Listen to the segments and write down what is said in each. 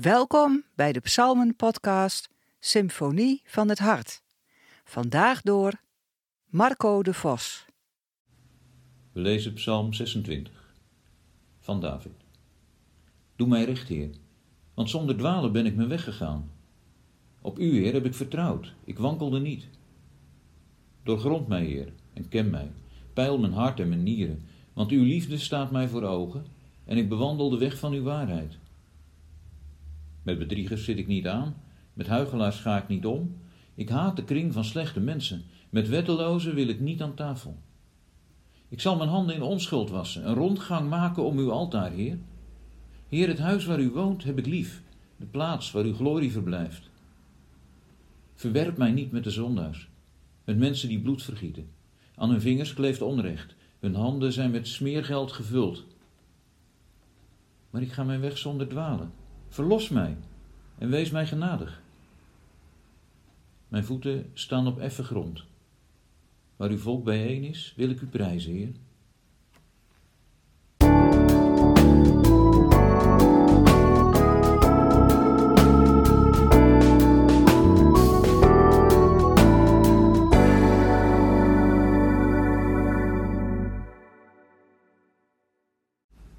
Welkom bij de Psalmen-podcast Symfonie van het Hart. Vandaag door Marco de Vos. We lezen Psalm 26 van David. Doe mij recht, Heer, want zonder dwalen ben ik me weggegaan. Op U, Heer, heb ik vertrouwd, ik wankelde niet. Doorgrond mij, Heer, en ken mij, peil mijn hart en mijn nieren, want Uw liefde staat mij voor ogen en ik bewandel de weg van Uw waarheid. Met bedriegers zit ik niet aan, met huigelaars ga ik niet om. Ik haat de kring van slechte mensen, met wettelozen wil ik niet aan tafel. Ik zal mijn handen in onschuld wassen, een rondgang maken om uw altaar, Heer. Heer, het huis waar u woont heb ik lief, de plaats waar uw glorie verblijft. Verwerp mij niet met de zondaars, met mensen die bloed vergieten. Aan hun vingers kleeft onrecht, hun handen zijn met smeergeld gevuld. Maar ik ga mijn weg zonder dwalen. Verlos mij en wees mij genadig. Mijn voeten staan op effen grond. Waar uw volk bijeen is, wil ik u prijzen, Heer.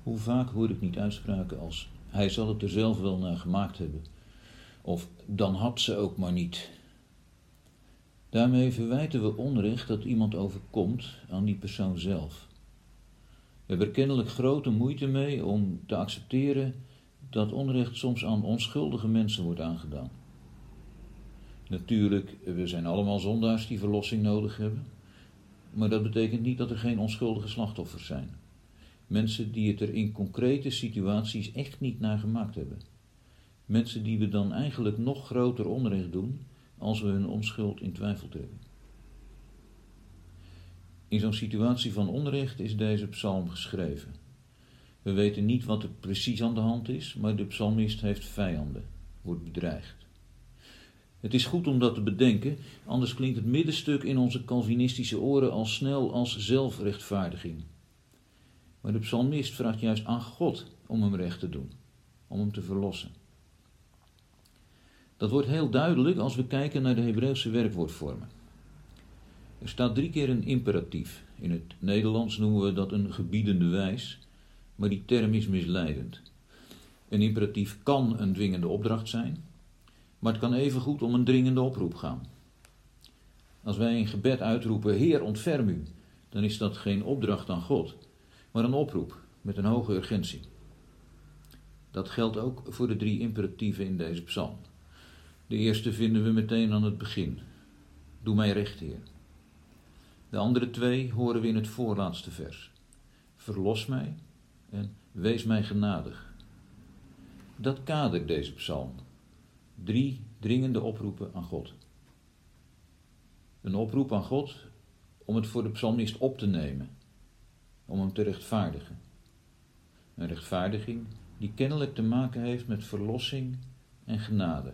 Hoe vaak hoor ik niet uitspraken als hij zal het er zelf wel naar gemaakt hebben. Of dan had ze ook maar niet. Daarmee verwijten we onrecht dat iemand overkomt aan die persoon zelf. We hebben er kennelijk grote moeite mee om te accepteren dat onrecht soms aan onschuldige mensen wordt aangedaan. Natuurlijk, we zijn allemaal zondaars die verlossing nodig hebben, maar dat betekent niet dat er geen onschuldige slachtoffers zijn. Mensen die het er in concrete situaties echt niet naar gemaakt hebben. Mensen die we dan eigenlijk nog groter onrecht doen als we hun onschuld in twijfel trekken. In zo'n situatie van onrecht is deze psalm geschreven. We weten niet wat er precies aan de hand is, maar de psalmist heeft vijanden, wordt bedreigd. Het is goed om dat te bedenken, anders klinkt het middenstuk in onze Calvinistische oren al snel als zelfrechtvaardiging. Maar de psalmist vraagt juist aan God om hem recht te doen, om hem te verlossen. Dat wordt heel duidelijk als we kijken naar de Hebreeuwse werkwoordvormen. Er staat drie keer een imperatief. In het Nederlands noemen we dat een gebiedende wijs, maar die term is misleidend. Een imperatief kan een dwingende opdracht zijn, maar het kan evengoed om een dringende oproep gaan. Als wij in gebed uitroepen: Heer, ontferm u, dan is dat geen opdracht aan God, maar een oproep met een hoge urgentie. Dat geldt ook voor de drie imperatieven in deze psalm. De eerste vinden we meteen aan het begin. Doe mij recht, Heer. De andere twee horen we in het voorlaatste vers. Verlos mij en wees mij genadig. Dat kadert deze psalm. Drie dringende oproepen aan God. Een oproep aan God om het voor de psalmist op te nemen om hem te rechtvaardigen. Een rechtvaardiging die kennelijk te maken heeft met verlossing en genade.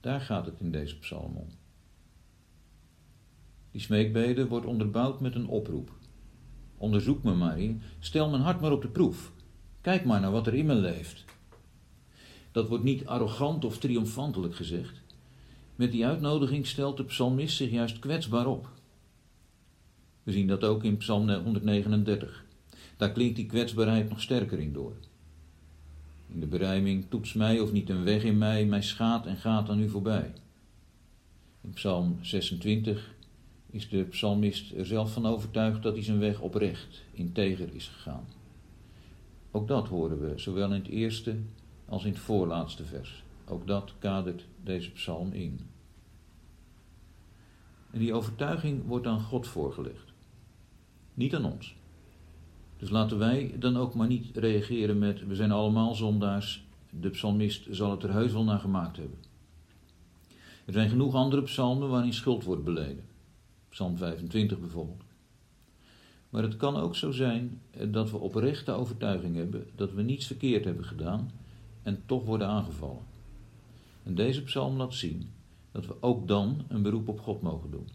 Daar gaat het in deze psalm om. Die smeekbede wordt onderbouwd met een oproep. Onderzoek me maar, stel mijn hart maar op de proef. Kijk maar naar wat er in me leeft. Dat wordt niet arrogant of triomfantelijk gezegd. Met die uitnodiging stelt de psalmist zich juist kwetsbaar op. We zien dat ook in Psalm 139. Daar klinkt die kwetsbaarheid nog sterker in door. In de berijming toets mij of niet een weg in mij, mij schaadt en gaat aan u voorbij. In Psalm 26 is de psalmist er zelf van overtuigd dat hij zijn weg oprecht, integer is gegaan. Ook dat horen we, zowel in het eerste als in het voorlaatste vers. Ook dat kadert deze psalm in. En die overtuiging wordt aan God voorgelegd niet aan ons. Dus laten wij dan ook maar niet reageren met: we zijn allemaal zondaars, de psalmist zal het er heus wel naar gemaakt hebben. Er zijn genoeg andere psalmen waarin schuld wordt beleden. Psalm 25 bijvoorbeeld. Maar het kan ook zo zijn dat we oprechte overtuiging hebben dat we niets verkeerd hebben gedaan en toch worden aangevallen. En deze psalm laat zien dat we ook dan een beroep op God mogen doen.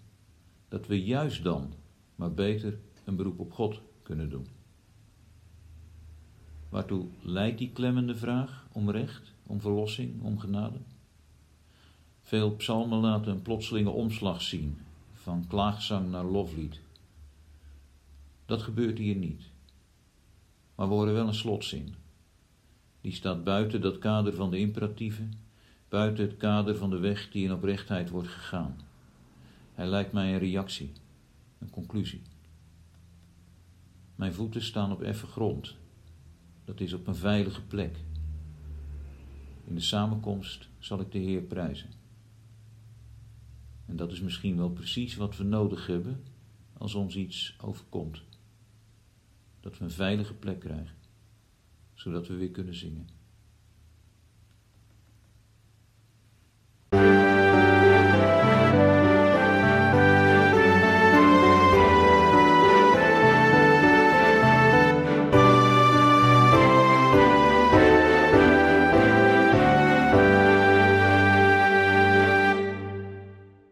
Dat we juist dan, maar beter een beroep op God kunnen doen. Waartoe leidt die klemmende vraag om recht, om verlossing, om genade. Veel psalmen laten een plotselinge omslag zien, van klaagzang naar loflied. Dat gebeurt hier niet. Maar we horen wel een slotzin. Die staat buiten dat kader van de imperatieven, buiten het kader van de weg die in oprechtheid wordt gegaan. Hij lijkt mij een reactie, een conclusie. Mijn voeten staan op effen grond. Dat is op een veilige plek. In de samenkomst zal ik de Heer prijzen. En dat is misschien wel precies wat we nodig hebben als ons iets overkomt. Dat we een veilige plek krijgen, zodat we weer kunnen zingen.